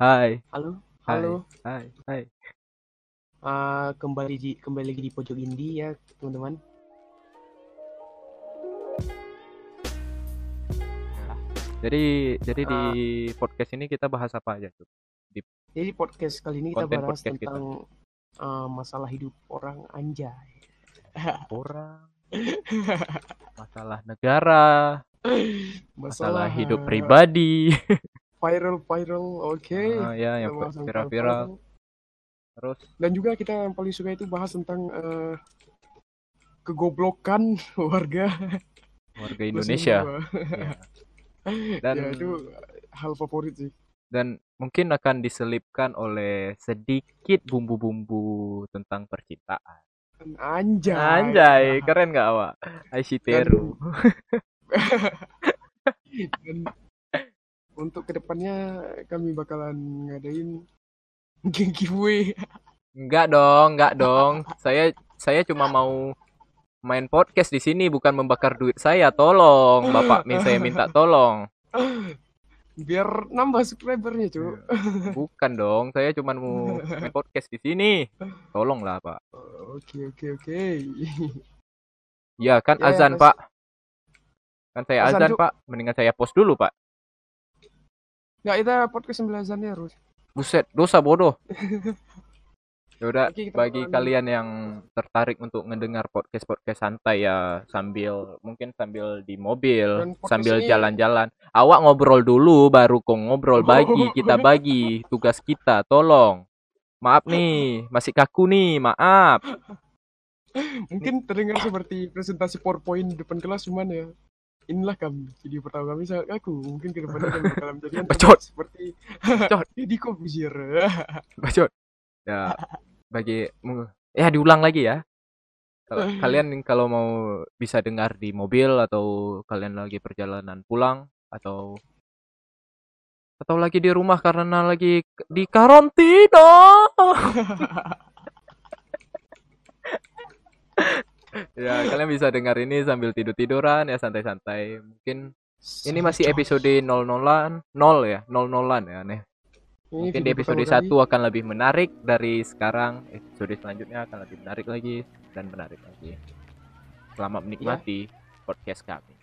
Hai. Halo, halo. Hai. Hai. Ah, kembali di kembali lagi di pojok indie ya, teman-teman. Jadi jadi di Ah. podcast ini kita bahas apa aja tuh? Jadi podcast kali ini kita bahas podcast kita. tentang ah, masalah hidup orang anjay. Orang, masalah negara, masalah hidup pribadi. Viral, viral, oke. Ah, ya, yang tentang viral-viral. Terus Dan juga kita yang paling suka itu bahas tentang eh, kegoblokan warga warga Indonesia. Ya. Dan ya itu hal favorit sih. dan mungkin akan diselipkan oleh sedikit bumbu-bumbu tentang percintaan. Anjay. Anjay, keren gak awak? Dan untuk ke depannya kami bakalan ngadain giveaway. Enggak dong, enggak dong. Saya saya cuma mau main podcast di sini bukan membakar duit saya. Tolong, Bapak min saya minta tolong. biar nambah subscribernya cuy Bukan dong, saya cuma mau main podcast di sini. Tolonglah, Pak. oke oke oke Ya, kan Ya, ya, azan, Mas. Pak. Kan saya Azan, azan. Pak. Mendingan saya post dulu, Pak. Nggak kita podcast sembilan harus Buset, dosa bodoh. Ya udah, bagi kalian yang tertarik untuk mendengar podcast-podcast santai ya sambil mungkin sambil di mobil, podcast sambil ini- jalan-jalan. Awak ngobrol dulu baru kong ngobrol bagi, kita bagi tugas kita, tolong. Maaf nih, masih kaku nih, maaf. mungkin terdengar seperti presentasi powerpoint di depan kelas cuman ya inilah kami video pertama kami sangat kaku mungkin ke depannya kami bakalan menjadi Bacot. seperti Bacot. Deddy Kobuzier Bacot. Ya, bagi ya diulang lagi ya. Kalau kalian kalau mau bisa dengar di mobil atau kalian lagi perjalanan pulang atau atau lagi di rumah karena lagi di karantina. ya, kalian bisa dengar ini sambil tidur-tiduran ya santai-santai. Mungkin ini masih episode 00-an, 0 ya, 00-an ya nih. Mungkin di episode pertama 1 kali. akan lebih menarik dari sekarang. Episode selanjutnya akan lebih menarik lagi dan menarik lagi. Selamat menikmati podcast kami.